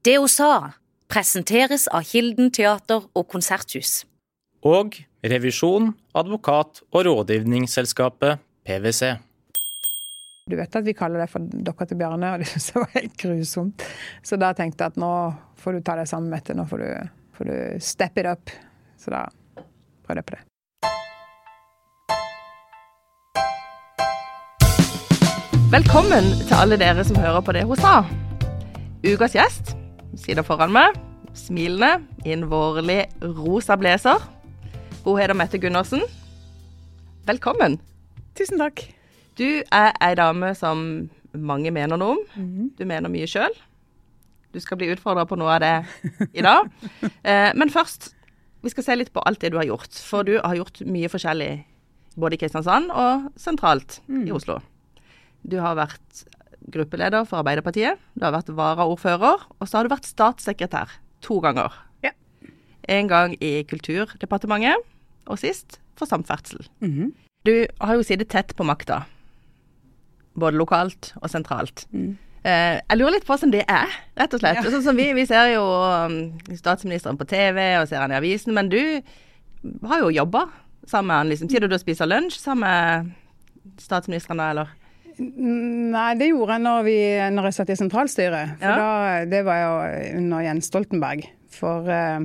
Det hun sa, presenteres av Kilden teater og konserthus. Og revisjon, advokat og rådgivningsselskapet PwC. Du vet at vi kaller det for dokka til Bjarne, og det synes jeg var helt grusomt. Så da tenkte jeg at nå får du ta deg sammen, Mette. Nå får du, får du step it up. Så da prøvde jeg på det. Velkommen til alle dere som hører på det hun sa. Ukas gjest sitter foran meg, smilende, i en vårlig rosa blazer. Hun heter Mette Gundersen. Velkommen. Tusen takk. Du er ei dame som mange mener noe om. Du mener mye sjøl. Du skal bli utfordra på noe av det i dag. Eh, men først, vi skal se litt på alt det du har gjort. For du har gjort mye forskjellig både i Kristiansand og sentralt i Oslo. Du har vært gruppeleder for Arbeiderpartiet, du har vært varaordfører, og så har du vært statssekretær to ganger. Ja. En gang i Kulturdepartementet, og sist for samferdsel. Du har jo sittet tett på makta, både lokalt og sentralt. Eh, jeg lurer litt på hvordan det er, rett og slett. Ja. Sånn som vi, vi ser jo um, statsministeren på TV og ser han i avisen, men du har jo jobba sammen med han, liksom. Sier du du spiser lunsj sammen med statsministeren da, eller? Nei, det gjorde jeg når, vi, når jeg satt i sentralstyret. For Ja. da, det var jo under Jens Stoltenberg. For eh,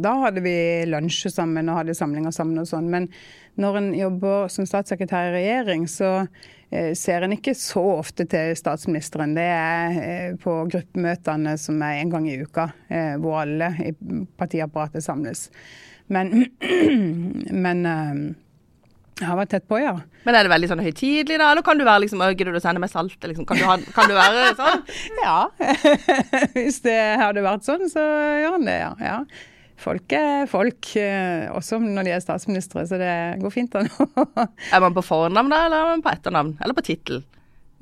da hadde vi lunsj sammen og hadde samlinger sammen og sånn. Men når en jobber som statssekretær i regjering, så eh, ser en ikke så ofte til statsministeren. Det er eh, på gruppemøtene som er en gang i uka, eh, hvor alle i partiapparatet samles. Men, men eh, jeg har vært tett på, ja. Men er det veldig sånn høytidelig, da? Eller kan du være liksom «Å, Gidder du å sende meg salt? Liksom? Kan, du ha, kan du være sånn? Ja. Hvis det hadde vært sånn, så gjør han det, ja. ja. Folk er folk, eh, også når de er statsministre, så det går fint da nå. Er man på fornavn, da, eller er man på etternavn? Eller på tittel?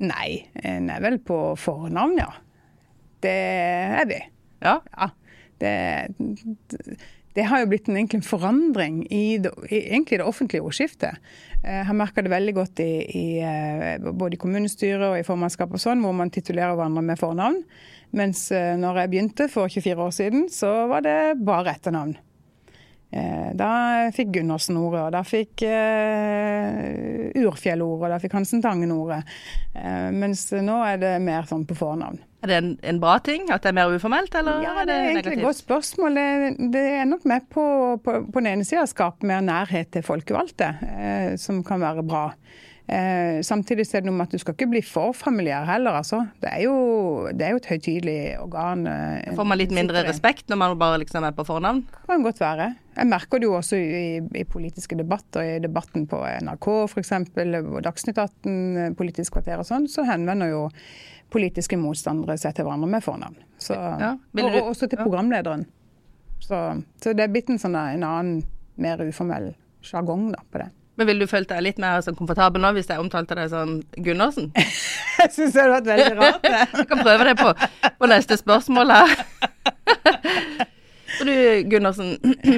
Nei, en er vel på fornavn, ja. Det er vi. Ja. Ja. Det, det har jo blitt en, forandring i, det, egentlig det offentlige ordskiftet. Eh, Jeg har merka det veldig godt i, i, eh, både i kommunestyret og i formannskapet sånn, hvor man titulerer hverandre med fornavn. Mens eh, når jeg begynte for 24 år siden, så var det bare etternavn. Da fikk Gundersen ordet, og da fikk Urfjell ordet, og da fikk Hansen Tangen ordet. Mens nå er det mer sånn på fornavn. Er det en, en bra ting? At det er mer uformelt, eller Ja, er det det er egentlig et godt spørsmål. Det, det er nok med på, på, på den ene sida å skape mer nærhet til folkevalgte, eh, som kan være bra. Eh, samtidig er det noe med at du skal ikke bli for familiær heller, altså. Det er jo, det er jo et høytidelig organ. eh, Får man litt mindre respekt når man bare liksom er på fornavn? Kan godt være. Jeg merker det jo også i, i politiske debatter, i debatten på NRK f.eks., og Dagsnytt 18, eh, Politisk kvarter og sånn, så henvender jo politiske motstandere seg til hverandre med fornavn. Så, Ja, du- og også til programlederen. Så, så det er blitt en sånn en annen, mer uformell sjargong på det. Men ville du følt deg litt mer sånn komfortabel nå hvis jeg omtalte deg sånn Gundersen? Jeg syns det hadde vært veldig rart. det. Jeg kan prøve det på, på neste spørsmål her. Så du, Gundersen,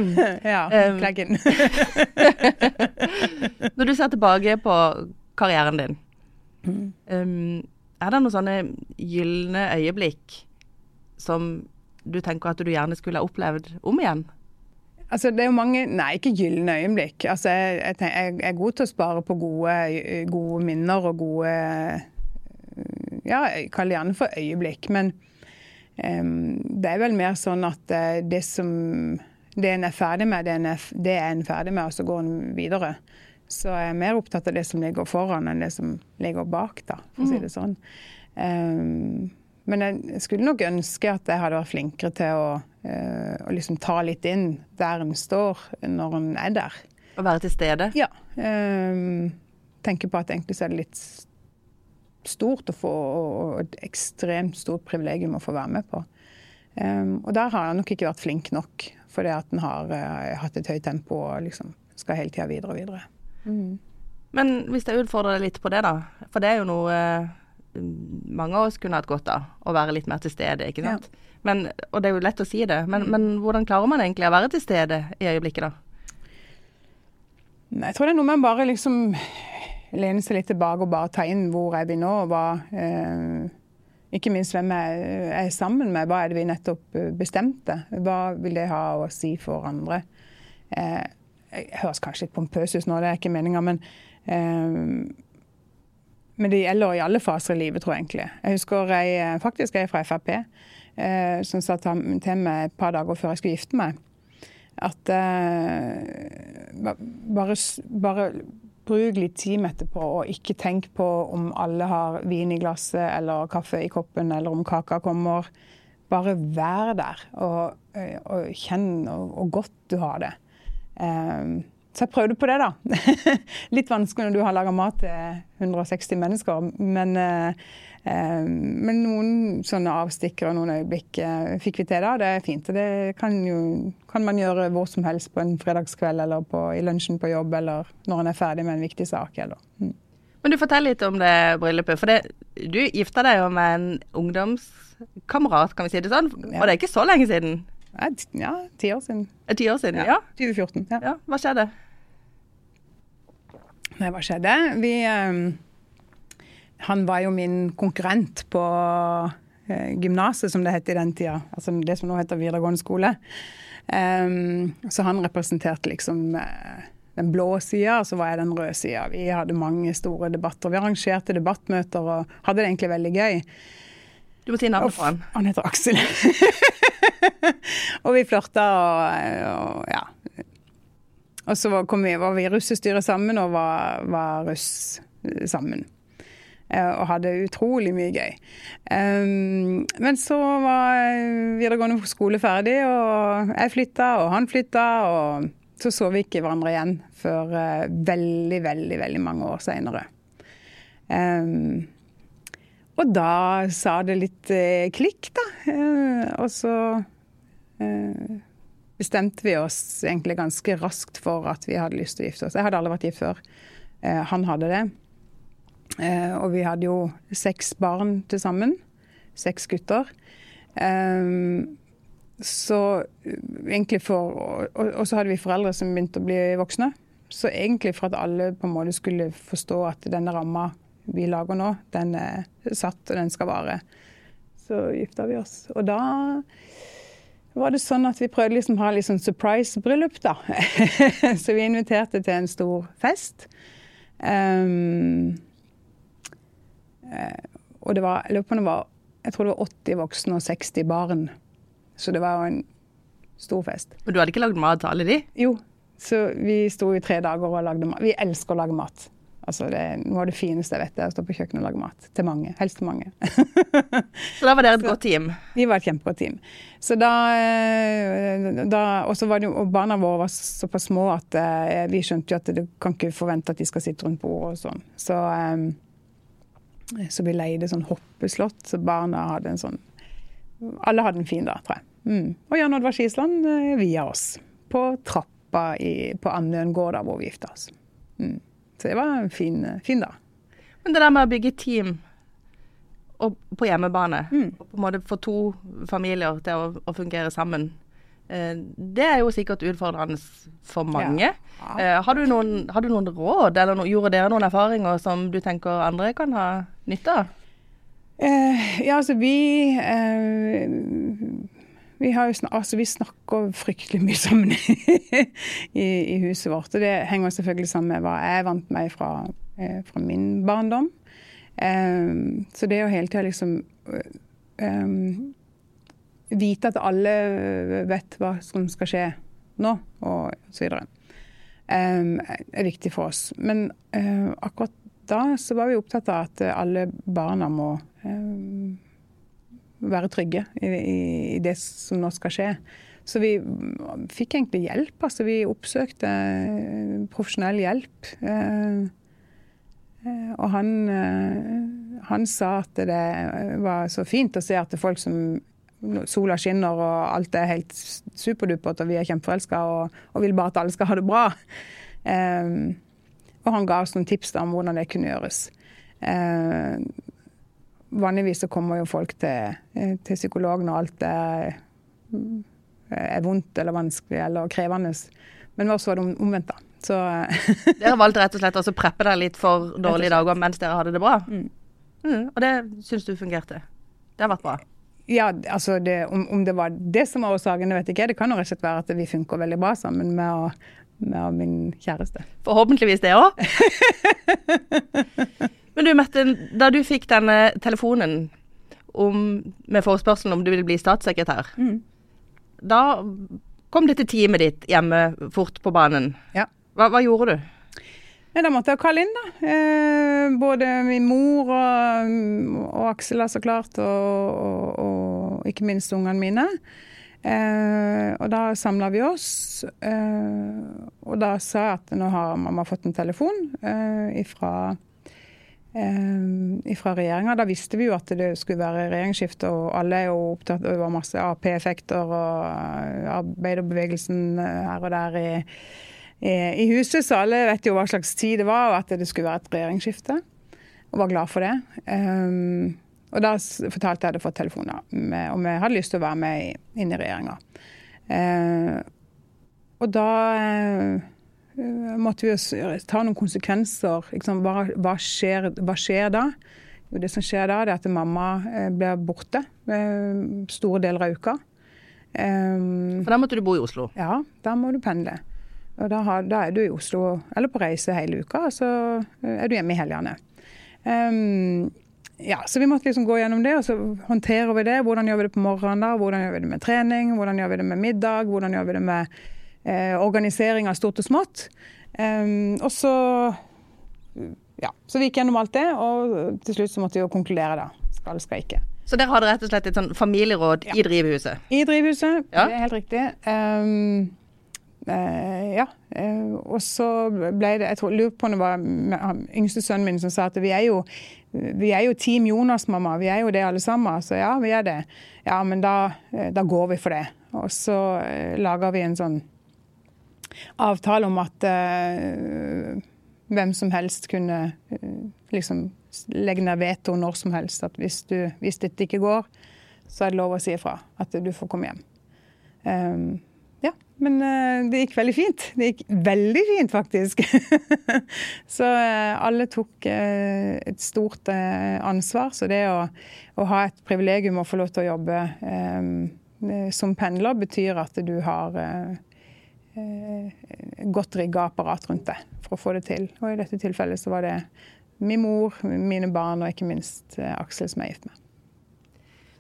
Ja, Kleggen. når du ser tilbake på karrieren din, um, er det noen sånne gylne øyeblikk som du tenker at du gjerne skulle ha opplevd om igjen? Altså, det er jo mange Nei, ikke gylne øyeblikk. Altså, jeg, jeg, jeg er god til å spare på gode, gode minner og gode Ja, jeg kaller det gjerne for øyeblikk. Men um, det er vel mer sånn at eh, det som det en er ferdig med, det en er, det en ferdig med, og så går en videre. Så jeg er mer opptatt av det som ligger foran, enn det som ligger bak, da, for å si det sånn. Um, men jeg skulle nok ønske at jeg hadde vært flinkere til å, uh, å liksom ta litt inn der en står når en er der. Å være til stede? Ja. Um, tenke på at egentlig så er det litt stort å få, og et ekstremt stort privilegium å få være med på. Um, og der har jeg nok ikke vært flink nok, fordi at en har uh, hatt et høyt tempo og liksom skal hele tida videre og videre. Men hvis jeg utfordrer deg litt på det, da. For det er jo noe eh, mange av oss kunne hatt godt av. Å være litt mer til stede, ikke sant. Men, og det er jo lett å si det, men, men hvordan klarer man egentlig å være til stede i øyeblikket, da? Jeg tror det er noe med å bare liksom lene seg litt tilbake og bare ta inn hvor er vi nå, og hva eh, ikke minst hvem jeg er sammen med. Hva er det vi nettopp bestemte? Hva vil det ha å si for andre? Eh, jeg høres kanskje litt pompøs ut nå, det er ikke meninga, men eh, men det gjelder i alle faser i livet, tror jeg egentlig. Jeg husker jeg, faktisk jeg fra Frp, eh, som sa til meg et par dager før jeg skulle gifte meg, at eh, bare, bare bruk litt tid etterpå, og ikke tenk på om alle har vin i glasset eller kaffe i koppen, eller om kaka kommer. Bare vær der, og, eh, og kjenn hvor godt du har det. Um, så jeg prøvde på det, da. Litt vanskelig når du har laga mat til 160 mennesker. Men, eh, eh, men noen sånne avstikkere og noen øyeblikk eh, fikk vi til da. Det er fint. og Det kan, jo, kan man gjøre hvor som helst på en fredagskveld eller på, i lunsjen på jobb eller når en er ferdig med en viktig sak. Eller. Mm. Men du forteller litt om det bryllupet. For det, du gifta deg jo med en ungdomskamerat, kan vi si det sånn? Og det er ikke så lenge siden? Ja, ti år siden. Ti år siden, ja. ja. 2014. Ja. ja. Hva skjedde? Nei, hva skjedde? Vi um, Han var jo min konkurrent på uh, gymnaset, som det het i den tida. Altså det som nå heter videregående skole. Um, så han representerte liksom uh, den blå sida, og så var jeg den røde sida. Vi hadde mange store debatter. Vi arrangerte debattmøter og hadde det egentlig veldig gøy. Du må si navnet på han. Han heter Aksel. og vi flørta og, og ja. Og så var, vi, var vi russestyret sammen og var, var russ sammen. Eh, og hadde utrolig mye gøy. Um, men så var videregående skole ferdig, og jeg flytta, og han flytta. Og så så vi ikke hverandre igjen før uh, veldig, veldig, veldig mange år seinere. Um, og da sa det litt eh, klikk, da. Eh, og så bestemte vi oss egentlig ganske raskt for at vi hadde lyst til å gifte oss. Jeg hadde aldri vært gift før. Eh, han hadde det. Eh, og vi hadde jo seks barn til sammen. Seks gutter. Eh, så egentlig for og, og, så hadde vi foreldre som begynte å bli voksne. Så egentlig for at alle på en måte skulle forstå at denne ramma vi lager nå, den er satt, og den skal vare, så gifta vi oss. Og da var det sånn at vi prøvde liksom å ha litt sånn surprise-bryllup, da. så vi inviterte til en stor fest. Um, og det var, jeg lurer på om det var jeg tror det var 80 voksne og 60 barn. Så det var jo en stor fest. Og du hadde ikke lagd mat til alle de? Jo, så vi sto i tre dager og lagde mat. Vi elsker å lage mat. Altså det noe av det fineste jeg vet, er å stå på kjøkkenet og lage mat. Til mange. Helst til mange. så da var dere et godt team? Vi var et kjempegodt team. Så da, eh, da Og så var det jo barna våre var såpass små at eh, vi skjønte jo at du kan ikke forvente at de skal sitte rundt bordet og sånn. Så, eh, så vi leide sånn hoppeslott, så barna hadde en sånn Alle hadde en fin dag, tror jeg. Mm. Og Jan Oddvar Skisland eh, via oss. På trappa i, på Andøen gård, da hvor vi gifta oss. Mm. Så det var en fin, fin dag. Men det der med å bygge team på hjemmebane, mm. og på en måte få to familier til å, å fungere sammen, eh, det er jo sikkert utfordrende for mange. Ja. Ja. Eh, har, du noen, har, du noen, råd, eller no, gjorde dere noen erfaringer som du tenker andre kan ha nytte av? Eh, ja, altså vi eh, vi, snak altså, vi snakker fryktelig mye sammen i, i, huset vårt. Og det henger selvfølgelig sammen med hva jeg vant meg fra, eh, fra min barndom. Um, så det å hele tida liksom um, Vite at alle vet hva som skal skje nå, og så videre, um, er viktig for oss. Men uh, akkurat da så var vi opptatt av at alle barna må um, være trygge i, i, det som nå skal skje. Så vi fikk egentlig hjelp. Altså vi oppsøkte eh, profesjonell hjelp. Eh, eh, og han, han sa at det var så fint å se at det er folk som Sola skinner og alt er helt superdupert og vi er kjempeforelska og, og, vil bare at alle skal ha det bra. og han ga oss noen tips om hvordan det kunne gjøres vanligvis så kommer jo folk til, eh, til psykolog når alt er, er, vondt eller vanskelig eller krevende. Men med oss var det omvendt, da. Så, dere valgte rett og slett å preppe dere litt for dårlige dager mens dere hadde det bra? Mm. Mm, og det syns du fungerte? Det har vært bra. Ja, altså det, om, om, det var det som var årsaken, vet ikke. Det kan jo rett og slett være at vi funker veldig bra sammen med, å, med min kjæreste. Forhåpentligvis det òg. Men du Mette, da du fikk denne telefonen om, med forespørselen om du ville bli statssekretær, mm. da kom dette teamet ditt hjemme fort på banen. Ja. Hva, hva gjorde du? Ja, da måtte jeg kalle inn, da. Eh, både min mor og, og Aksel, så klart. Og, og, og, ikke minst ungene mine. Eh, og da samla vi oss. Eh, og da sa jeg at nå har mamma fått en telefon eh, ifra fra regjeringa. Da visste vi jo at det skulle være regjeringsskifte, og alle er jo opptatt av masse Ap-effekter og eh, arbeiderbevegelsen her og der i i huset, så alle vet jo hva slags tid det var, og at det skulle være et regjeringsskifte. Og var glad for det. Og da fortalte jeg at jeg hadde fått telefoner om jeg hadde lyst til å være med inn i regjeringa. Og da måtte vi ta noen konsekvenser. Liksom, hva, hva, skjer, hva, skjer, da? Jo, det som skjer da, er at mamma uh, blir borte store deler av uka. Um, for da måtte du bo i Oslo? Ja, da må du pendle. Og da, har, da, er du i Oslo eller på reise hele uka, og så eh, er du hjemme i helgene. Um, ja, så vi måtte liksom gå gjennom det, og så håndterer vi det. Hvordan gjør vi det på morgenen? da, Hvordan gjør vi det med trening? Hvordan gjør vi det med middag? Hvordan gjør vi det med eh, organisering av stort og smått? Og så ja, så vi gikk gjennom alt det, og til slutt så måtte vi jo konkludere, da. Skal, skal ikke. Så dere hadde rett og slett et sånn familieråd ja. i drivhuset? I drivhuset, ja. det er helt riktig. Um, Uh, ja. Uh, og så ble det Jeg tror, lurer på om det var yngste sønnen min som sa at vi er jo vi er jo Team Jonas, mamma. Vi er jo det alle sammen. Så ja, vi er det. Ja, men da, da går vi for det. Og så lager vi en sånn avtale om at hvem som helst kunne liksom legge ned veto når som helst. At hvis, du, hvis dette ikke går, så er det lov å si ifra. At du får komme hjem. Um, ja, men uh, det gikk veldig fint. Det gikk veldig fint, faktisk. så uh, alle tok uh, et stort ansvar. Så det å, å, ha et privilegium å få lov til å jobbe um, som pendler, betyr at du har godt rigga apparat rundt det for å få det til. Og i dette tilfellet så var det min mor, mine barn og ikke minst Aksel som jeg er gift med.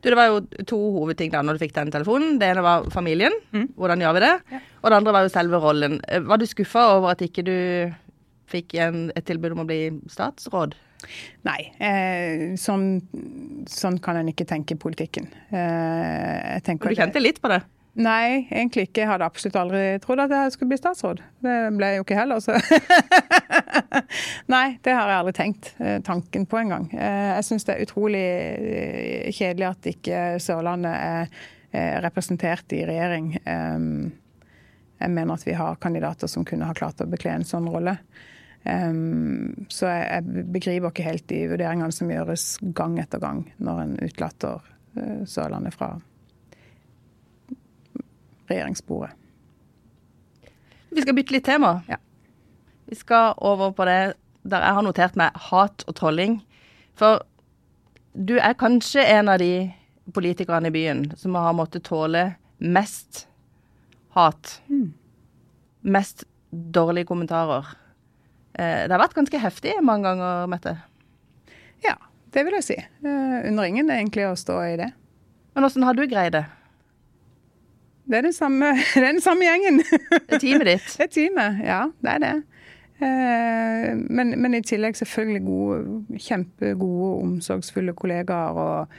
Du, det var jo to hovedting da når du fikk den telefonen. Det ene var familien. Mm. Hvordan gjør vi det? Ja. Og det andre var jo selve rollen. Eh, var du skuffa over at ikke du fikk en, et tilbud om å bli statsråd? Nei, eh, sånn, sånn, kan en ikke tenke i politikken. Eh, du kjente litt på det? Nei, egentlig ikke. Jeg hadde absolutt aldri trodd at jeg skulle bli statsråd. Det ble jeg jo ikke heller, så Nei, det har jeg aldri tenkt eh, tanken på engang. Eh, jeg syns det er utrolig eh, kjedelig at ikke Sørlandet er representert i regjering. Jeg mener at vi har kandidater som kunne ha klart å bekle en sånn rolle. Så jeg begriper ikke helt de vurderingene som gjøres gang etter gang når en utelater Sørlandet fra regjeringsbordet. Vi skal bytte litt tema. Ja. Vi skal over på det der jeg har notert meg hat og trolling. For du er kanskje en av de politikerne i byen som har måttet tåle mest hat. Mm. Mest dårlige kommentarer. Eh, det har vært ganske heftig mange ganger, Mette? Ja, det vil jeg si. Eh, under ingen egentlig å stå i det. Men åssen har du greid det? Det er, den samme, det er den samme gjengen. Det er teamet ditt? Det er teamet, ja. Det er det. Eh, men, men, i tillegg selvfølgelig gode, kjempegode, omsorgsfulle kollegaer og,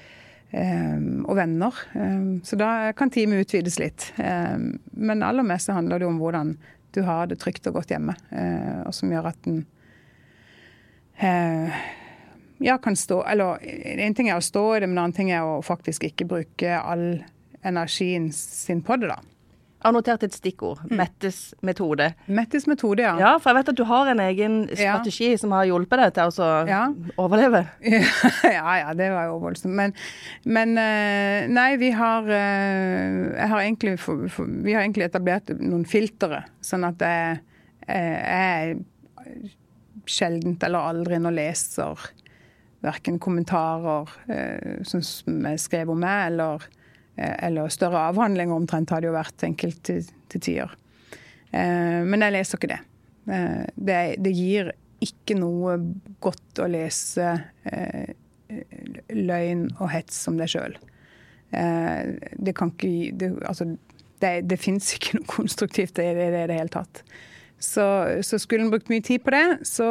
eh, og, venner. Eh, så da kan teamet utvides litt. Men aller mest handler det om hvordan du har det trygt og godt hjemme, og som gjør at en ja, kan stå Eller en ting er å stå i det, men en annen ting er å faktisk ikke bruke all energien sin på det, da. Jeg har notert et stikkord. Mm. Mettes metode. Mettes metode, ja. Ja, For jeg vet at du har en egen strategi ja. som har hjulpet deg til å ja. overleve. ja, ja, det var jo voldsomt. Men, men, eh, nei, vi har, eh, har egentlig, vi har egentlig etablert noen filtre, sånn at jeg, jeg sjeldent eller aldri nå leser verken kommentarer eh, som er skrevet om meg, eller, eh, eller større avhandlinger omtrent har det jo vært enkelt til, tider. Eh, men jeg leser ikke det. Eh, det. det. gir ikke noe godt å lese eh, løgn og hets om deg sjøl. Det kan ikke det, Altså, det, det fins ikke noe konstruktivt i det i det hele tatt. Så, så, skulle en brukt mye tid på det, så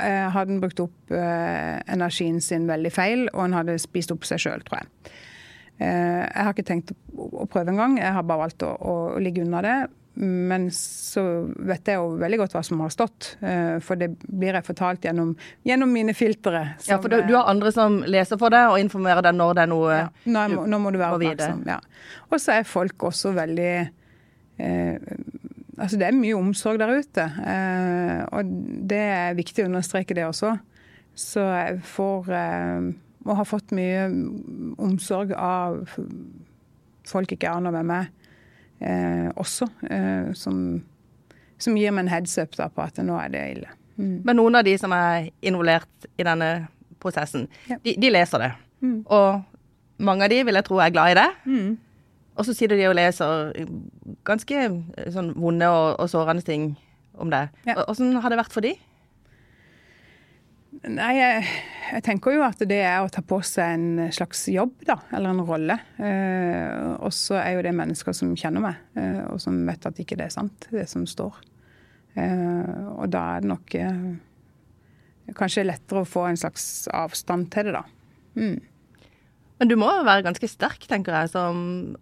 eh, hadde en brukt opp eh, energien sin veldig feil, og en hadde spist opp seg sjøl, tror jeg. Eh, jeg har ikke tenkt å, prøve engang, jeg har bare valgt å, å, ligge unna det. Men så vet jeg jo veldig godt hva som har stått, eh, for det blir jeg fortalt gjennom, gjennom mine filtre. ja, for du, du, har andre som leser for deg og informerer deg når det er noe ja, nå, må, nå må du være oppmerksom. Ja. Og så er folk også veldig eh, Altså det er mye omsorg der ute, eh, og det er viktig å understreke det også. Så jeg får eh, og har fått mye omsorg av folk ikke aner hvem er eh, også, eh, som, som, gir meg en heads up da, på at nå er det ille. Mm. Men noen av de som er involvert i denne prosessen, ja. de, de, leser det. Mm. Og mange av de vil jeg tro er glad i det. Mm. Og så sitter de og leser ganske eh, sånn vonde og, og sårende ting om det. Ja. Åssen har det vært for de? Nei, jeg, jeg, tenker jo at det er å ta på seg en slags jobb, da. Eller en rolle. Eh, og så er jo det mennesker som kjenner meg, eh, og som vet at ikke det er sant, det som står. Eh, og da er det nok eh, kanskje lettere å få en slags avstand til det, da. Mm. Men du må være ganske sterk, tenker jeg, som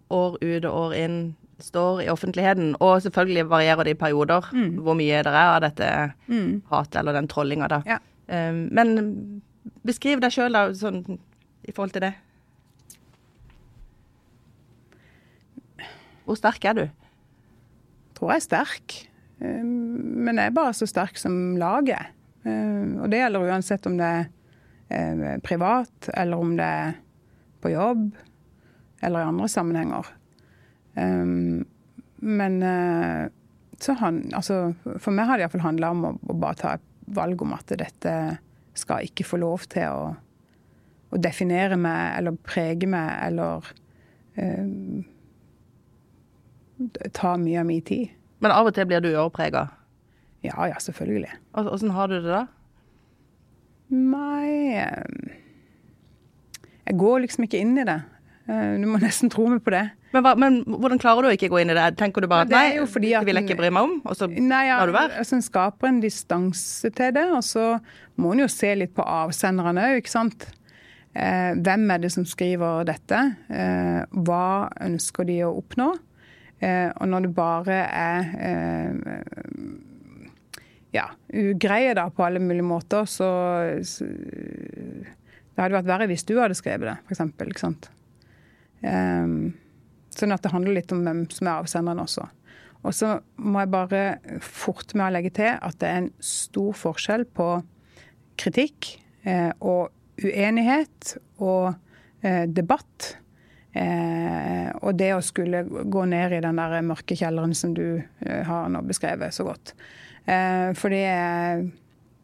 år ut og år inn står i offentligheten. Og selvfølgelig varierer det i perioder mm. hvor mye det er av dette mm. hatet eller den trollinga, da. Ja. Um, men beskriv deg sjøl, sånn i forhold til det. Hvor sterk er du? Jeg tror jeg er sterk. Um, men jeg er bare så sterk som laget. Um, og det gjelder uansett om det er privat, eller om det er på jobb, eller i andre sammenhenger. men uh, så han, altså, for meg har det iallfall handla om å, å bare ta et valg om at dette skal ikke få lov til å, å definere meg eller prege meg eller eh, ta mye av min tid. Men av og til blir du øreprega? Ja, ja, selvfølgelig. Åssen har du det da? Nei eh, Jeg går liksom ikke inn i det. Eh, du må nesten tro meg på det. Men, hva, men, hvordan klarer du å ikke gå inn i det? Tenker du bare at nei, det vil jeg ikke bry meg om, og så nei, ja, lar du være? Altså, en skaper en distanse til det, og så må en jo se litt på avsenderne òg, ikke sant. Eh, hvem er det som skriver dette? Eh, hva ønsker de å oppnå? Eh, og når det bare er eh, ja, ugreie da, på alle mulige måter, så, så Det hadde vært verre hvis du hadde skrevet det, f.eks. Ikke sant. Um, sånn at det handler litt om hvem som er avsenderen også. Og så må jeg bare forte med å legge til at det er en stor forskjell på kritikk eh, og uenighet og eh, debatt. Eh, og det å skulle gå ned i den der mørke kjelleren som du eh, har nå beskrevet så godt. Eh, for det,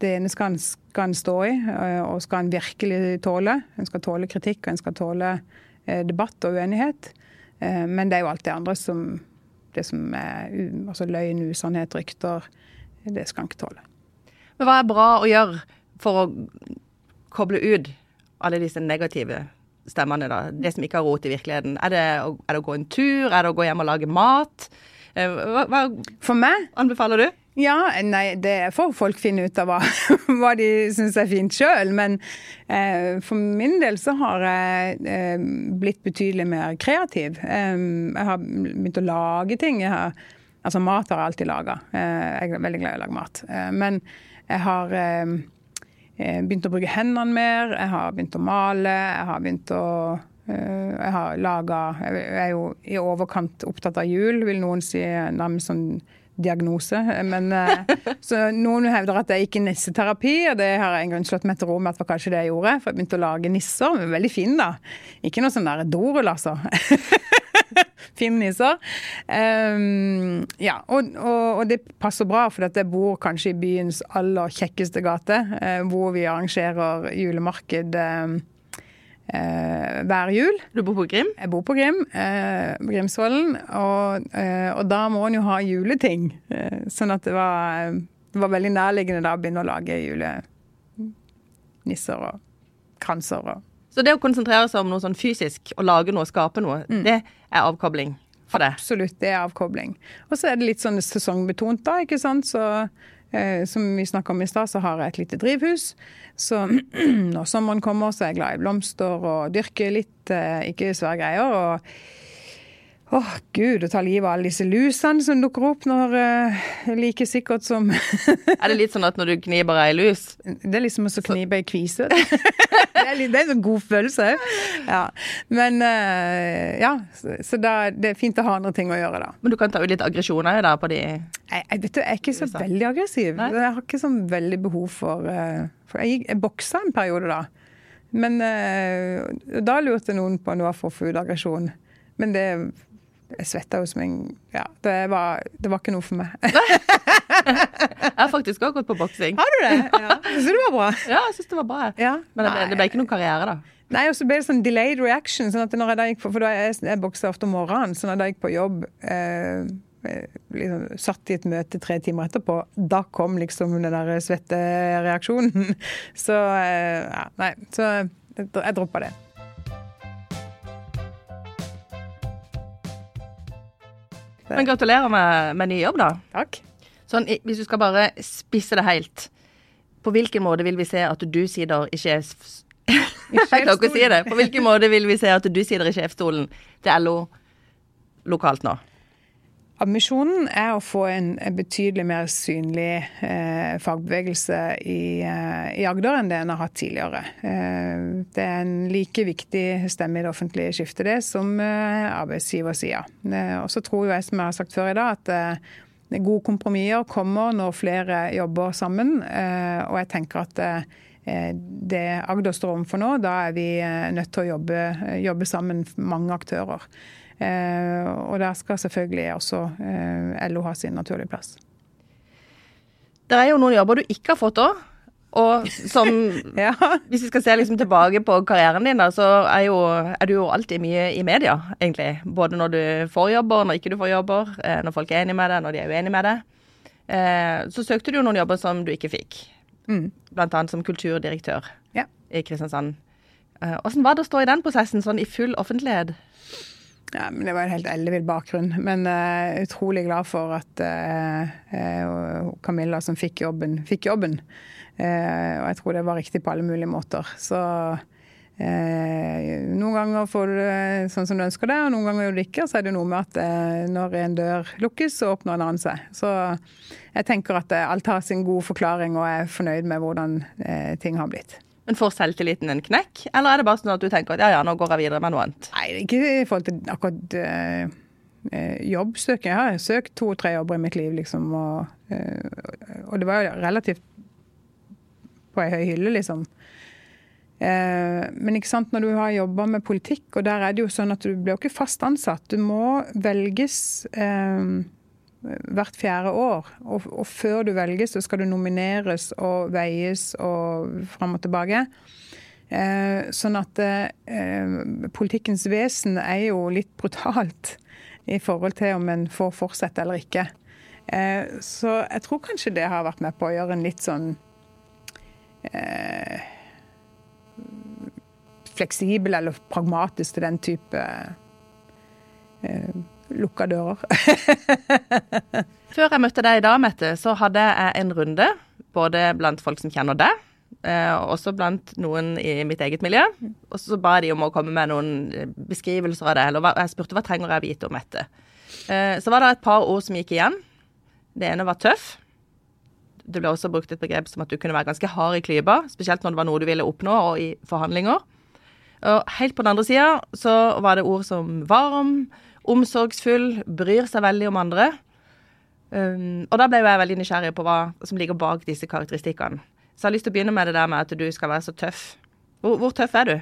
det ene skal en, skal en stå i, eh, og skal en virkelig tåle. En skal tåle kritikk, og en skal tåle debatt og uenighet. Eh, men det er jo alt det andre som det som er altså løgn, usannhet, rykter. Det skal han ikke tåle. Men hva er bra å gjøre for å koble ut alle disse negative stemmene, da? Det som ikke har rot i virkeligheten. Er det, å, er det, å, gå en tur? Er det å gå hjem og lage mat? Eh, hva, hva for meg? anbefaler du? Ja, nei, det får folk finne ut av hva, hva de syns er fint sjøl. Men eh, for min del så har jeg eh, blitt betydelig mer kreativ. Eh, jeg har begynt å lage ting. Har, altså mat har jeg alltid laga. Eh, jeg er veldig glad i å lage mat. Eh, men jeg har eh, begynt å bruke hendene mer. Jeg har begynt å male. Jeg har begynt å jeg har laga Jeg er jo i overkant opptatt av jul, vil noen si. Nærmest sånn diagnose. Men, eh, så noen hevder at jeg gikk i nisseterapi, og det har jeg en grunn slått meg til ro med at var kanskje det jeg gjorde. For jeg begynte å lage nisser. Veldig fin, da. Ikke noe sånn der dorull, altså. Fine nisser. Um, ja, og, og, og, det passer bra, for jeg bor kanskje i byens aller kjekkeste gate, uh, hvor vi arrangerer julemarked. Uh, eh, hver jul. Du bor på Grim? Jeg bor på Grim, eh, Grimsvollen. Og, eh, og, da må en jo ha juleting. Eh, sånn at det var, det var, veldig nærliggende da å begynne å lage julenisser og kranser. Og. Så det å konsentrere seg om noe sånn fysisk, og lage noe, skape noe, mm. det er avkobling? For det. Absolutt, det er avkobling. Og så er det litt sånn sesongbetont, da. ikke sant? Så som vi snakka om i stad, så har jeg et lite drivhus. Så når sommeren kommer, så er jeg glad i blomster og dyrker litt, eh, ikke svære greier. og Åh, oh, gud, å ta livet av alle disse lusene som dukker opp når uh, Like sikkert som Er det litt sånn at når du kniper ei lus Det er liksom å knipe ei kvise. det, er litt, det er en god følelse òg. Ja. Men uh, ja, så, så da, det er fint å ha andre ting å gjøre, da. Men du kan ta ut litt aggresjoner da på de Jeg, jeg, vet du, jeg er ikke så veldig aggressiv. Nei? Jeg har ikke så veldig behov for, uh, for Jeg, jeg boksa en periode da. Men da lurte noen på noe for å få ut aggresjon. Men det jeg svetta jo som en Ja, det var, det var ikke noe for meg. jeg har faktisk òg gått på boksing. Har du det? Ja. Syns du det var bra? Ja, jeg syns det var bra. Ja. Men det ble, det ble, ikke noen karriere, da. Nei, og så ble det sånn delayed reaction. sånn at når jeg da gikk på, For da jeg, jeg bokser ofte om morgenen, så når jeg gikk på jobb eh, eh, liksom, Satt i et møte tre timer etterpå, da kom liksom den der svettereaksjonen. Så eh, ja, nei. Så jeg, jeg droppa det. Men gratulerer med, med ny jobb, da. Takk. Sånn, hvis du skal bare spisse det helt, på hvilken måte vil vi se at du sitter i sjefs... Jeg klarer ikke å si det. På hvilken måte vil vi se at du sitter i sjefsstolen til LO lokalt nå? Ambisjonen er å få en, betydelig mer synlig eh, fagbevegelse i, eh, i, Agder enn det en har hatt tidligere. Eh, det er en like viktig stemme i det offentlige skiftet det som eh, arbeidsgiversida. Eh, så tror jeg, som jeg har sagt før i dag, at eh, gode kompromisser kommer når flere jobber sammen. Eh, og jeg tenker at det Agder står overfor nå, da er vi nødt til å jobbe, jobbe sammen, mange aktører. Eh, og der skal selvfølgelig også eh, LO ha sin naturlige plass. Det er jo noen jobber du ikke har fått òg. Og som ja. Hvis vi skal se liksom tilbake på karrieren din, så er, jo, er, du jo alltid mye i media, egentlig. Både når du får jobber, når ikke du får jobber, eh, når folk er enige med deg, når de er uenige med deg. Så søkte du jo noen jobber som du ikke fikk. Mm. Blant annet som kulturdirektør ja. i Kristiansand. Åssen var det å stå i den prosessen, sånn i full offentlighet? Ja, men Det var en helt ellevill bakgrunn. Men uh, utrolig glad for at uh, Camilla som fikk jobben, fikk jobben. Uh, og jeg tror det var riktig på alle mulige måter. Så noen ganger får du det sånn som du ønsker det, og noen ganger gjør du det ikke. Så er det noe med at når en dør lukkes, så åpner en annen seg. Så jeg tenker at alt har sin gode forklaring, og er fornøyd med hvordan ting har blitt. Men får selvtilliten en knekk, eller er det bare sånn at du tenker at ja, ja, nå går jeg videre med noe annet? Nei, ikke i forhold til akkurat øh, jobbsøking. Jeg har søkt to-tre jobber i mitt liv, liksom, og, øh, og det var jo relativt på ei høy hylle, liksom. Men ikke sant, når du har jobba med politikk, og der er det jo sånn at du blir jo ikke fast ansatt. Du må velges uh, hvert fjerde år. Og, og, før du velges, så skal du nomineres og veies og fram og tilbake. Eh, sånn at eh, politikkens vesen er jo litt brutalt i forhold til om en får fortsette eller ikke. Eh, så jeg tror kanskje det har vært med på å gjøre en litt sånn eh, fleksibel eller pragmatisk til den type eh, lukka dører. Før jeg møtte deg i dag, Mette, så hadde jeg en runde både blant folk som kjenner deg, og også blant noen i mitt eget miljø. Og så ba de om å komme med noen eh, beskrivelser av det, eller jeg spurte hva trenger jeg vite om Mette. Eh, så var det et par ord som gikk igjen. Det ene var tøff. Det ble også brukt et begrep som at du kunne være ganske hard i klypa, spesielt når det var noe du ville oppnå, og i forhandlinger. Og helt på den andre sida så var det ord som varm, omsorgsfull, bryr seg veldig om andre. Um, og da ble jeg veldig nysgjerrig på hva som ligger bak disse karakteristikkene. Så jeg har lyst til å begynne med det der med at du skal være så tøff. Hvor, hvor tøff er du?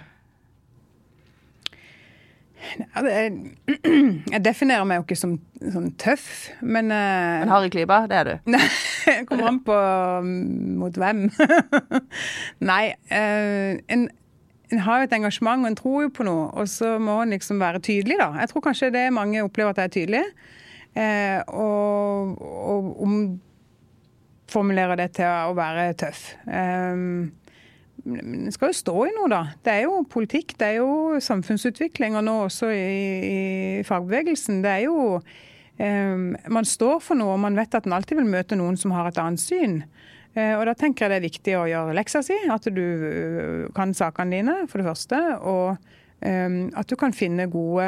Jeg definerer meg jo ikke som som tøff, men uh, Men Harry i klypa, det er du. Nei, jeg kommer an på mm, mot hvem. Nei, Uh, en, en har jo et engasjement og en tror jo på noe, og så må en liksom være tydelig, da. Jeg tror kanskje det mange opplever at jeg er tydelig, eh, og, og omformulerer det til å være tøff. Eh, det skal jo stå i noe, da. Det er jo politikk, det er jo samfunnsutvikling, og nå også i, i fagbevegelsen. Det er jo eh, Man står for noe, og man vet at en alltid vil møte noen som har et annet syn. Uh, og da tenker jeg det er viktig å gjøre leksa si, at du uh, kan sakene dine, for det første. Og um, at du kan finne gode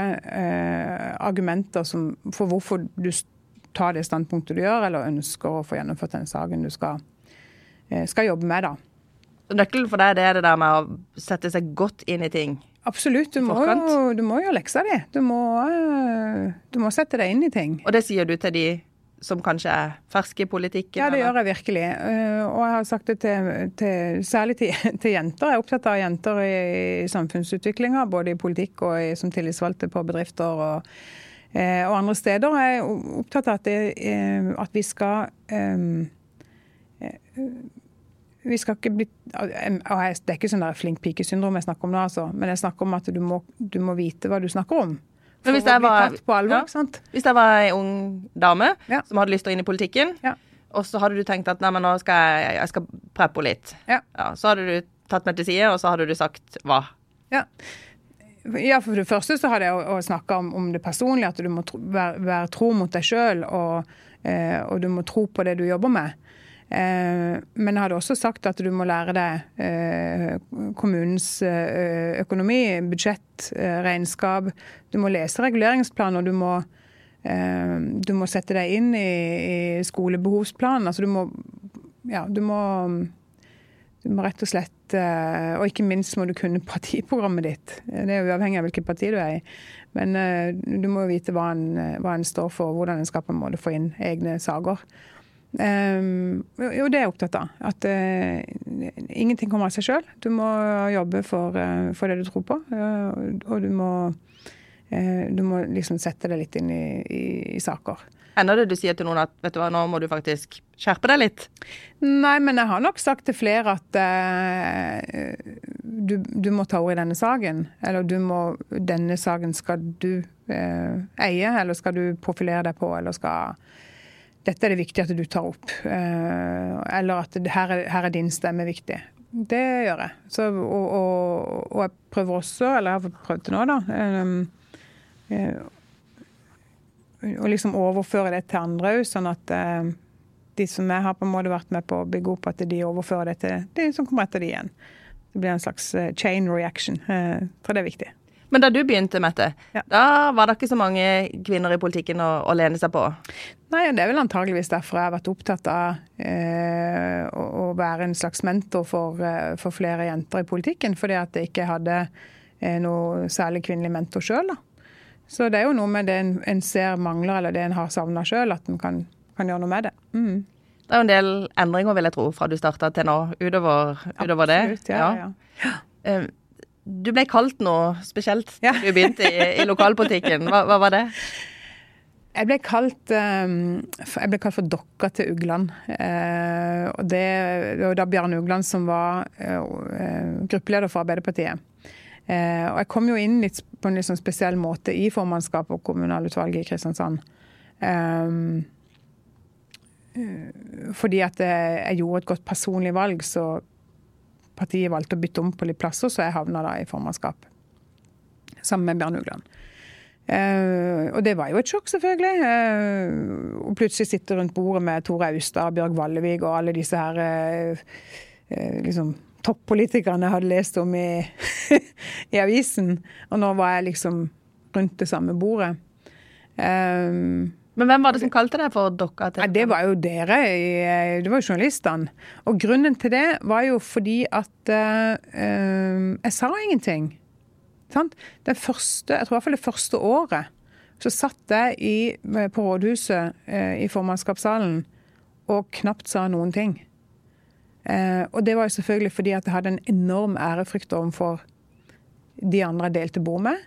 argumenter som, for hvorfor du tar det standpunktet du gjør, eller ønsker å få gjennomført den saken du skal, skal jobbe med, da. Nøkkelen for deg det er det der med å sette seg godt inn i ting. Absolutt. Du må, jo, du må gjøre leksa di. Du, må, eh, du må sette deg inn i ting. Og det sier du til de som kanskje er ferske i politikken? Ja, det eller? gjør jeg virkelig. Eh, og jeg har sagt det til, til, særlig til, til, jenter. Jeg er opptatt av jenter i, i samfunnsutviklinga, både i politikk og i, som tillitsvalgte på bedrifter og, eh, og, andre steder. Jeg er opptatt av at, det, at vi skal um, vi skal ikke bli Det er ikke sånn der flink pike-syndrom jeg snakker om nå, altså. Men jeg snakker om at du må, du må vite hva du snakker om. For hvis jeg, var, alvor, ja. hvis jeg var en ung dame ja. som hadde lyst til å inn i politikken, ja. og så hadde du tenkt at nei, men nå skal jeg, jeg skal preppe litt, så hadde du tatt meg til side, og så hadde du sagt hva? Ja. Ja, for det første så hadde jeg snakka om, om, det personlige, at du må tro, være, være, tro mot deg sjøl, og, eh, og, du må tro på det du jobber med. Eh, men jeg hadde også sagt at du må lære deg eh, kommunens eh, økonomi, budsjett, regnskap. Du må lese reguleringsplaner. Du må, du må sette deg inn i, i skolebehovsplanen. Altså du må Ja, du må du må rett og slett Og ikke minst må du kunne partiprogrammet ditt. Det er uavhengig av hvilket parti du er i. Men du må vite hva en, hva en står for, hvordan en skal på en måte få inn egne saker. Um, jo, det er jeg opptatt av. At uh, ingenting kommer av seg sjøl. Du må jobbe for, uh, for, det du tror på. Uh, og du må, du må liksom sette deg litt inn i, i, i saker. Hender det du sier til noen at vet du hva, nå må du faktisk skjerpe deg litt? Nei, men jeg har nok sagt til flere at du, du, må ta ordet i denne saken. Eller du må Denne saken skal du eie, eller skal du profilere deg på, eller skal dette er det viktig at du tar opp. Eh, eller at her er, her er din stemme viktig. Det gjør jeg. Så, og, og, og, jeg prøver også, eller jeg har prøvd til nå, da eh, Å liksom overføre det til andre òg, sånn at eh, de som jeg har på en måte vært med på å bygge opp, at de overfører det til de som kommer etter de igjen. Det blir en slags chain reaction. Jeg tror det er viktig. Men da du begynte, Mette, ja. da var det ikke så mange kvinner i politikken å, å, lene seg på? Nei, det er vel antageligvis derfor jeg har vært opptatt av eh, å, å, være en slags mentor for, eh, for, flere jenter i politikken. Fordi at jeg ikke hadde eh, noe særlig kvinnelig mentor sjøl. Så det er jo noe med det en, en ser mangler, eller det en har savna sjøl, at en kan, kan, gjøre noe med det. Mm. Det er jo en del endringer, vil jeg tro, fra du starta til nå, utover, utover Absolutt, det. Ja, ja. ja. Du ble kalt noe spesielt da ja. du begynte i, i lokalpolitikken. Hva, hva, var det? Jeg ble kalt, um, jeg ble kalt for dokka til Ugland. Uh, og det, det, var da Bjarne Ugland som var uh, gruppeleder for Arbeiderpartiet. Og jeg kom jo inn litt, på en litt sånn spesiell måte i formannskapet og kommunalutvalget i Kristiansand. Um, fordi at jeg gjorde et godt personlig valg, så partiet valgte å bytte om på litt plasser, så jeg havna da i formannskap. Sammen med Bjørn Ugland. Uh, og det var jo et sjokk, selvfølgelig. Uh, og plutselig sitte rundt bordet med Tore Austad, Bjørg Vallevik og alle disse her uh, liksom toppolitikerne jeg hadde lest om i, i, avisen. Og nå var jeg liksom rundt det samme bordet. Um, men hvem var det som kalte deg for dokka? Nei, det var jo dere. Det var jo journalistene. Og grunnen til det var jo fordi at uh, jeg sa ingenting. Sant? Det første, jeg tror i hvert fall det første året så satt jeg i, på rådhuset uh, i formannskapssalen og knapt sa noen ting. Uh, og det var jo selvfølgelig fordi at jeg hadde en enorm ærefrykt overfor de andre jeg delte bord med.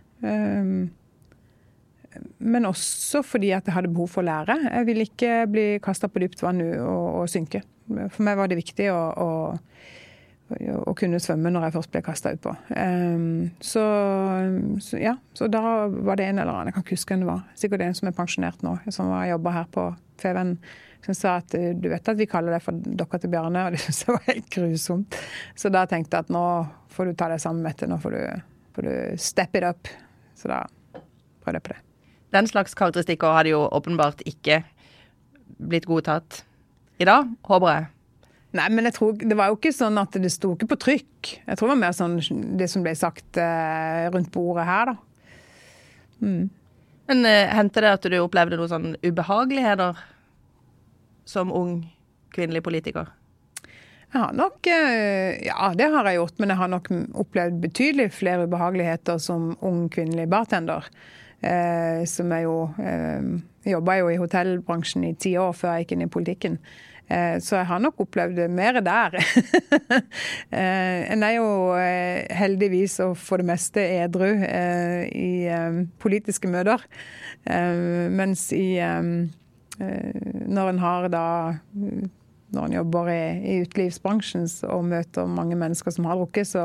Men også fordi at jeg hadde behov for å lære. Jeg ville ikke bli kasta på dypt vann og, og, synke. For meg var det viktig å, å, å kunne svømme når jeg først ble kasta utpå. Um, så, så, ja, så da var det en eller annen, jeg kan ikke huske hvem det var, sikkert en som er pensjonert nå, som jobba her på Feven, som sa at du vet at vi kaller det for dokka til Bjarne, og det syntes jeg var helt grusomt. Så da tenkte jeg at nå får du ta deg sammen, Mette. Nå får du, får du step it up. Så da prøvde jeg på det. Den slags karakteristikker hadde jo åpenbart ikke blitt godtatt i dag, håper jeg. Nei, men jeg tror, det var jo ikke sånn at det sto ikke på trykk. Jeg tror det var mer sånn det som ble sagt eh, rundt bordet her, da. Mm. Men eh, hendte det at du opplevde noen sånn ubehageligheter som ung kvinnelig politiker? Jeg har nok eh, Ja, det har jeg gjort, men jeg har nok opplevd betydelig flere ubehageligheter som ung kvinnelig bartender. Eh, som er jo eh, jobba jo i hotellbransjen i ti år før jeg gikk inn i politikken. Eh, så jeg har nok opplevd mer der. En er jo heldigvis og for det meste edru i politiske møter. Mens i Når en har da når en jobber i, i utelivsbransjen og møter mange mennesker som har drukket, så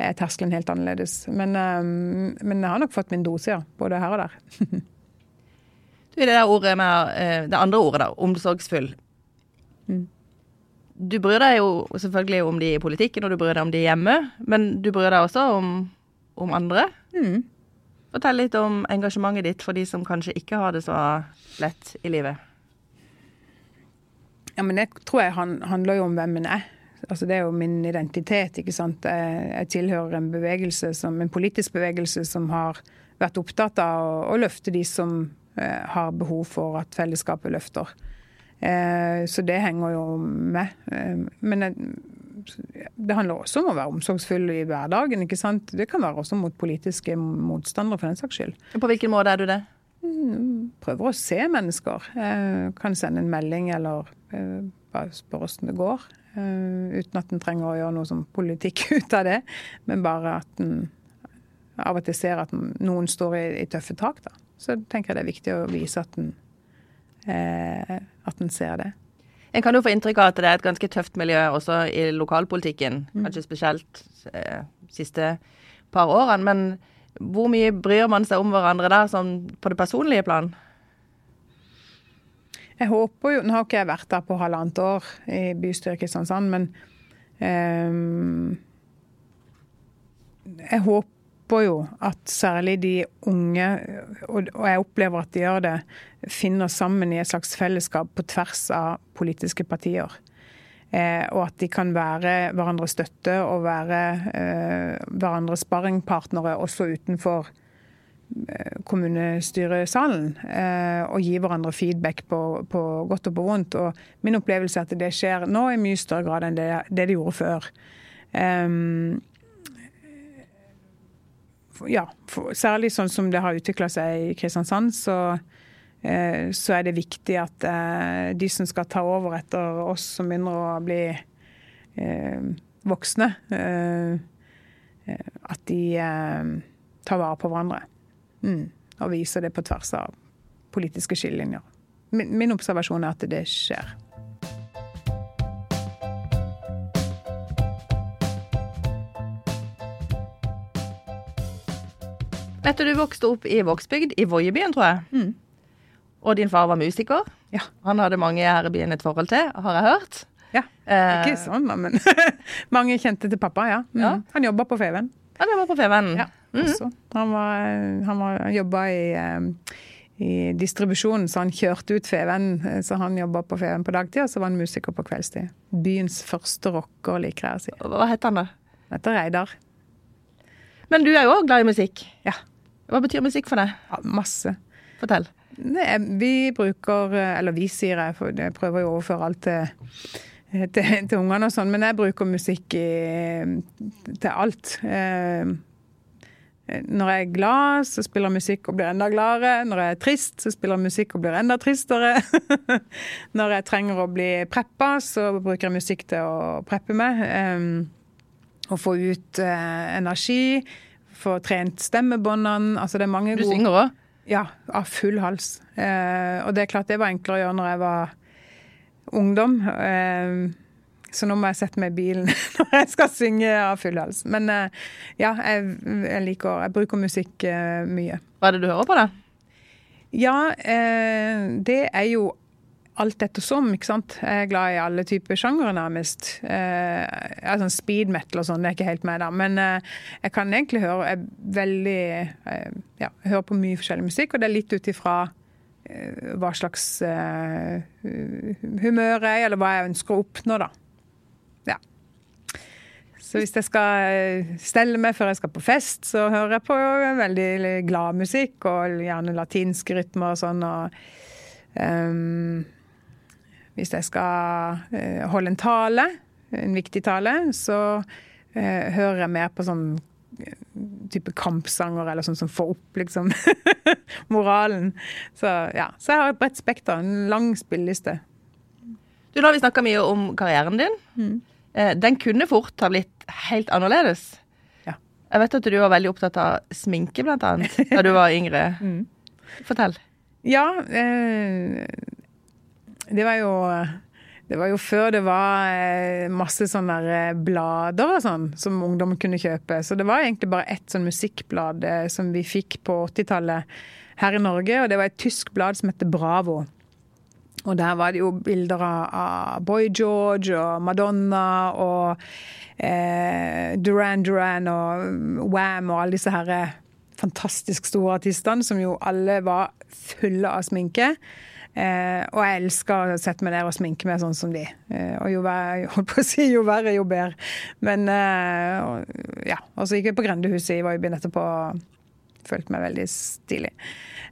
er terskelen helt annerledes. Men, um, men, jeg har nok fått min dose, ja. Både her og der. du, det, ordet med, eh, det andre ordet, da, omsorgsfull. Mm. Du bryr deg jo selvfølgelig om de i politikken, og du bryr deg om de hjemme. Men du bryr deg også om, om andre. Mm. Fortell litt om engasjementet ditt for de som kanskje ikke har det så lett i livet. Ja, men Det tror jeg handler jo om hvem en er. Altså Det er jo min identitet. ikke sant? Jeg, tilhører en bevegelse, som, en politisk bevegelse som har vært opptatt av å, å løfte de som eh, har behov for at fellesskapet løfter. Eh, så det henger jo med. Eh, men det handler også om å være omsorgsfull i hverdagen. ikke sant? Det kan være også mot politiske motstandere, for den saks skyld. På hvilken måte er du det? Mm, prøver å se mennesker. Jeg kan sende en melding eller eh, bare spørre hvordan det går. Eh, uten at en trenger å gjøre noe som politikk ut av det, men bare at en av og til ser at noen står i, i tøffe tak. Da. Så tenker jeg det er viktig å vise at en, eh, at en ser det. En kan jo få inntrykk av at det er et ganske tøft miljø også i lokalpolitikken, mm. kanskje spesielt eh, siste par årene. men hvor mye bryr man seg om hverandre der, sånn på det personlige plan? Jeg håper jo Nå har ikke jeg vært der på halvannet år i bystyret i Kristiansand, men um, Jeg håper jo at særlig de unge, og, og jeg opplever at de gjør det, finner sammen i et slags fellesskap på tvers av politiske partier. Eh, og at de kan være hverandres støtte og være eh, hverandres sparringpartnere også utenfor kommunestyresalen. og gi hverandre feedback på, på, godt og på vondt. Og min opplevelse er at det skjer nå i mye større grad enn det det, de gjorde før. Um, ja, for, særlig sånn som det har utvikla seg i Kristiansand, så Eh, så er det viktig at eh, de som skal ta over etter oss som begynner å bli eh, voksne, at de tar vare på hverandre. Mm. Og viser det på tvers av politiske skillelinjer. Min, min observasjon er at det skjer. Etter du vokste opp i Vågsbygd, i Voiebyen, tror jeg. Mm. Og din far var musiker. Ja. Han hadde mange i byen et forhold til, har jeg hørt. Ja, Ikke eh, sånn, men mange kjente til pappa, ja. Mm. ja. Han jobba på Feven. Han jobba på Feven. Ja, mm -hmm. Han, var, han var, jobba i, um, i distribusjonen, så han kjørte ut Feven. Så han jobba på Feven på dagtid, og så var han musiker på kveldstid. Byens første rocker, liker jeg å si. Hva het han da? Han heter Reidar. Men du er jo òg glad i musikk? Ja. Hva betyr musikk for deg? Ja, masse. Fortell. Nei, vi bruker Eller vi, sier jeg, for jeg prøver jo å overføre alt til, til, til ungene og sånn, men jeg bruker musikk i, til alt. Eh, når jeg er glad, så spiller musikk og blir enda gladere. Når jeg er trist, så spiller musikk og blir enda tristere. Når jeg trenger å bli preppa, så bruker jeg musikk til å preppe med. Å få ut eh, energi, få trent stemmebåndene. Altså det er mange gode Du synger òg? Ja, av full hals. Eh, og det er klart det var enklere å gjøre når jeg var ungdom. Eh, så nå må jeg sette meg i bilen når jeg skal synge av full hals. Men eh, ja, jeg, jeg, liker Jeg bruker musikk eh, mye. Hva er det du hører på, da? Ja, eh, det er jo alt ettersom, ikke sant. Jeg er glad i alle typer sjangere, nærmest. Eh, sånn speed metal og sånn, det er ikke helt meg, da. Men eh, jeg kan egentlig høre jeg veldig eh, Ja, jeg hører på mye forskjellig musikk, og det er litt ut ifra hva slags humør jeg er, eller hva jeg ønsker å oppnå, da. Så hvis jeg skal eh, stelle meg før jeg skal på fest, så hører jeg på veldig glad musikk, og gjerne latinske rytmer og sånn. og Um, hvis jeg skal uh, holde en tale, en viktig tale, så uh, hører jeg mer på sånn type kampsanger eller sånn som får opp liksom moralen. Så ja, så jeg har et bredt spekter, en lang spilleliste. Du, Nå har vi snakka mye om karrieren din. Mm. Den kunne fort ha blitt helt annerledes. Ja. Jeg vet at du var veldig opptatt av sminke, blant annet, da du var yngre. Mm. Fortell. Ja, eh, det var jo det var jo før det var eh, masse sånne blader og sånn som ungdom kunne kjøpe. Så det var egentlig bare ett sånn musikkblad eh, som vi fikk på 80-tallet her i Norge. Og det var et tysk blad som heter Bravo. Og der var det jo bilder av, Boy George og Madonna og eh, Duran Duran og Wam og alle disse herre fantastisk store artistene, som jo alle var fulle av sminke. Eh, og jeg elsker å sette meg der og sminke meg sånn som de. Eh, og jo verre, holdt på å si, jo verre, jo bedre. Men eh, og, ja. Og så gikk jeg på Grendehuset i Voiby etterpå og følte meg veldig stilig.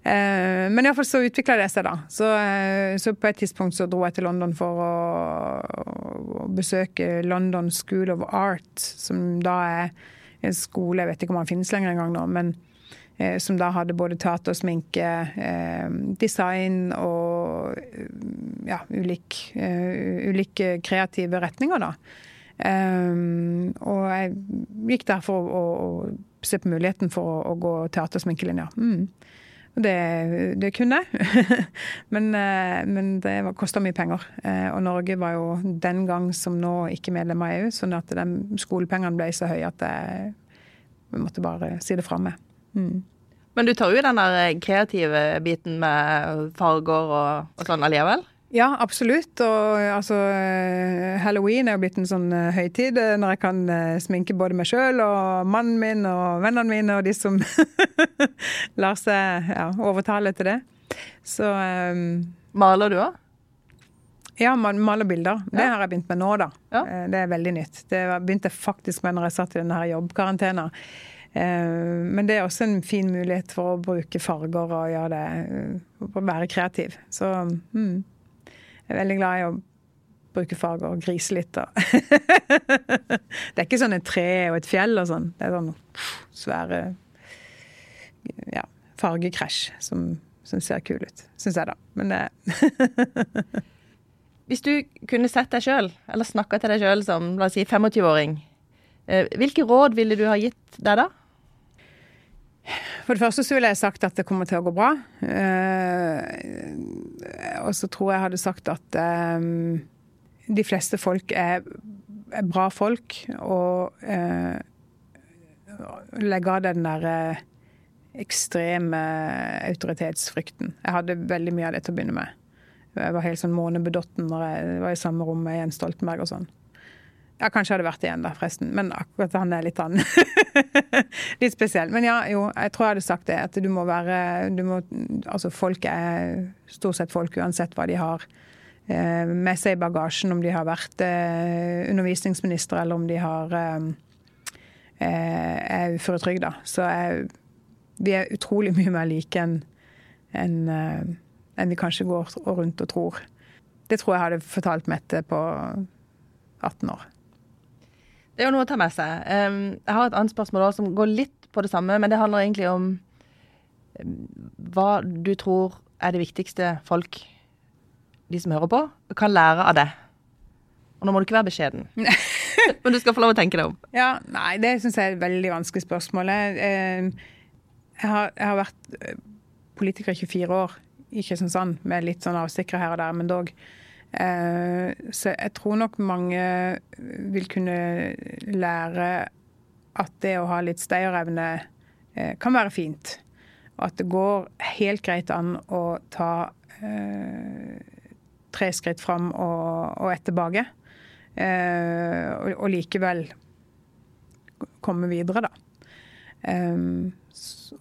Eh, men iallfall så utvikla det seg, da. Så, eh, så, på et tidspunkt så dro jeg til London for å, å besøke London School of Art, som da er en skole, jeg vet ikke om den finnes lenger engang nå, men Eh, som da hadde både teater, sminke, design og ja, ulik, eh, ulike kreative retninger, da. og jeg gikk der for å, å se på muligheten for å, å gå teater- og sminkelinja. Mm. Det, det, kunne jeg. men, men, det kosta mye penger. Og Norge var jo den gang som nå ikke medlem av EU, sånn at de skolepengene ble så høye at jeg måtte bare si det fra meg. Mm. Men du tar jo den der kreative biten med farger og, og sånn allikevel? Ja, absolutt. Og altså Halloween er jo blitt en sånn uh, høytid når jeg kan sminke både meg sjøl og mannen min og vennene mine og de som lar seg ja, overtale til det. Så um, Maler du òg? Ja, man maler bilder. Det har jeg begynt med nå, da. Ja. Det er veldig nytt. Det begynte jeg faktisk med når jeg satt i denne jobbkarantena. Men det er også en fin mulighet for å bruke farger og gjøre det være kreativ. Så mm, jeg er veldig glad i å bruke farger og grise litt. Og det er ikke sånn et tre og et fjell og sånn. Det er sånn svære ja, fargekrasj som, som ser kul ut, syns jeg, da. Men det Hvis du kunne sett deg sjøl, eller snakka til deg sjøl som la oss si 25-åring, hvilke råd ville du ha gitt deg da? For det første så ville jeg sagt at det kommer til å gå bra. Eh, og så tror jeg jeg hadde sagt at eh, de fleste folk er, er bra folk, og eh, legge av den der eh, ekstreme autoritetsfrykten. Jeg hadde veldig mye av det til å begynne med. Jeg var helt sånn månebedotten når jeg var i samme rom med Jens Stoltenberg og sånn. Ja, kanskje hadde vært igjen, da, forresten. Men akkurat han er litt annen. litt spesiell. Men ja, jo, jeg tror jeg hadde sagt det. At du må være du må, Altså, folk er stort sett folk uansett hva de har eh, med seg i bagasjen. Om de har vært eh, undervisningsminister, eller om de har eh, er uføretrygda. Så jeg, vi er utrolig mye mer like enn en, en vi kanskje går rundt og tror. Det tror jeg hadde fortalt Mette på 18 år. Det er jo noe å ta med seg. jeg har et annet spørsmål som går litt på det samme, men det handler egentlig om hva du tror er det viktigste folk, de som hører på, kan lære av det. Og nå må du ikke være beskjeden. men du skal få lov å tenke deg om. Ja, Nei, det syns jeg er et veldig vanskelig spørsmål. Jeg, jeg, har, jeg har, vært politiker i 24 år i Kristiansand, med litt sånn avstikkere her og der, men dog. Eh, så jeg tror nok mange vil kunne lære at det å ha litt stayerevne eh, kan være fint. Og at det går helt greit an å ta tre skritt fram og, og ett tilbake. Og, og, likevel komme videre, da.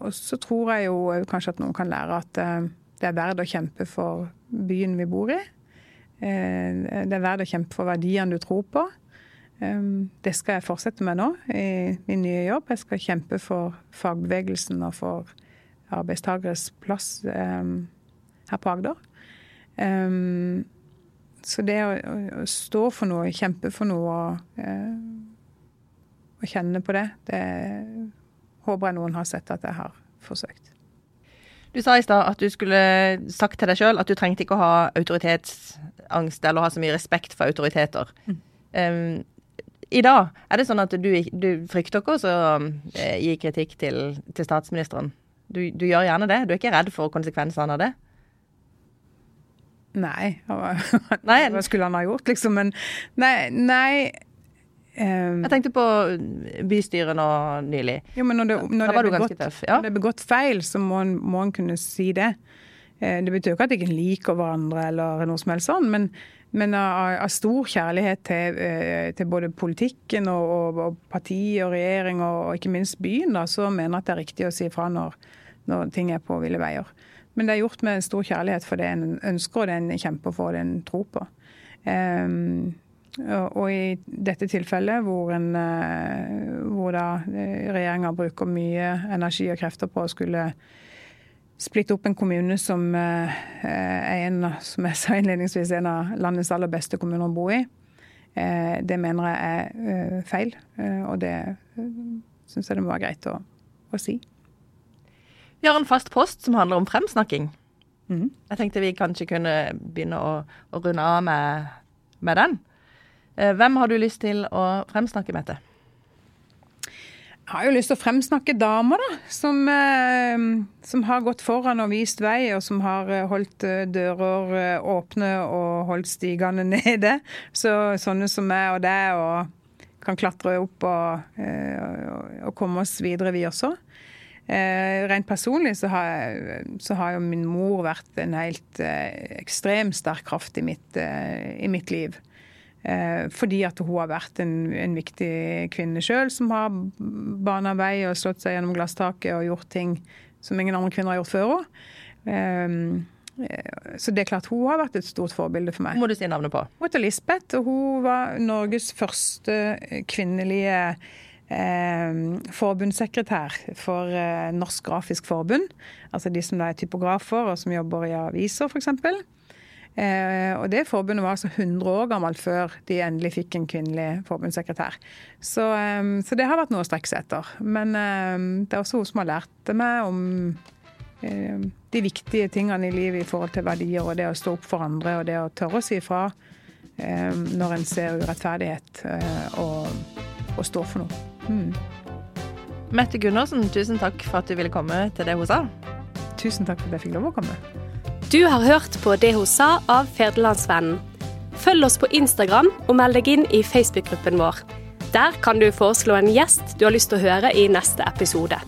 og så tror jeg jo kanskje at noen kan lære at det er verdt å kjempe for byen vi bor i. Eh, det er verdt å kjempe for verdiene du tror på. Eh, det skal jeg fortsette med nå i min nye jobb. Jeg skal kjempe for fagbevegelsen og for arbeidstakeres plass eh, her på Agder. Så det å, stå for noe, kjempe for noe og, og kjenne på det, det håper jeg noen har sett at jeg har forsøkt. Du sa i stad at du skulle sagt til deg sjøl at du trengte ikke å ha autoritetsangst eller ha så mye respekt for autoriteter. Mm. Um, I dag, er det sånn at du, du frykter ikke å uh, gi kritikk til, til statsministeren? Du, du, gjør gjerne det? Du er ikke redd for konsekvensene av det? Nei. Hva skulle han ha gjort, liksom? Men nei, nei jeg tenkte på bystyret nå nylig. Jo, men når det, når det, du ganske tøff. Ja. Når det er begått feil, så må en, må en kunne si det. Eh, det betyr jo ikke at de ikke liker hverandre eller noe som helst sånn, men, men av, av, stor kjærlighet til, eh, til både politikken og, og, og partiet og regjering og, og, ikke minst byen, da, så mener jeg at det er riktig å si fra når, når ting er på ville veier. Men det er gjort med stor kjærlighet for det en ønsker og det en kjemper for og det en tror på. Um, og i dette tilfellet, hvor, en, eh, hvor da eh, regjeringa bruker mye energi og krefter på å skulle splitte opp en kommune som eh, er en, som jeg sa innledningsvis, en av landets aller beste kommuner å bo i, det mener jeg er feil. Og det syns jeg det må være greit å, å si. Vi har en fast post som handler om fremsnakking. Mm. Jeg tenkte vi kanskje kunne begynne å, å runde av med, med den. Eh, hvem har du lyst til å fremsnakke, Mette? Jeg har jo lyst til å fremsnakke damer, da. Som, eh, som, har gått foran og vist vei, og som har eh, holdt dører åpne og holdt stigene nede. Så sånne som meg og deg og kan klatre opp og, og komme oss videre, vi også. rent personlig så har, så har, jo min mor vært en helt ekstremt sterk kraft i mitt, i mitt liv. Eh, fordi at hun har vært en, en viktig kvinne sjøl, som har bana vei og slått seg gjennom glasstaket og gjort ting som ingen andre kvinner har gjort før henne. Eh, så det er klart hun har vært et stort forbilde for meg. Må du si navnet på? Hun heter Lisbeth, og hun var Norges første kvinnelige eh, forbundssekretær for eh, Norsk Grafisk Forbund. Altså de som er typografer og som jobber i aviser, f.eks. Eh, og det forbundet var altså 100 år gammelt før de endelig fikk en kvinnelig forbundssekretær. Så, eh, så det har vært noe å strekke seg etter. Men eh, det er også hun som har lært meg om eh, de viktige tingene i livet i forhold til verdier og det å stå opp for andre og det å tørre å si ifra eh, når en ser urettferdighet eh, og, og stå for noe. Mm. Mette Gundersen, tusen takk for at du ville komme til det hun sa. Tusen takk for at jeg fikk lov å komme. Du har hørt på Det hun sa av Ferdelandsvennen. Følg oss på Instagram og meld deg inn i Facebook-gruppen vår. Der kan du foreslå en gjest du har lyst til å høre i neste episode.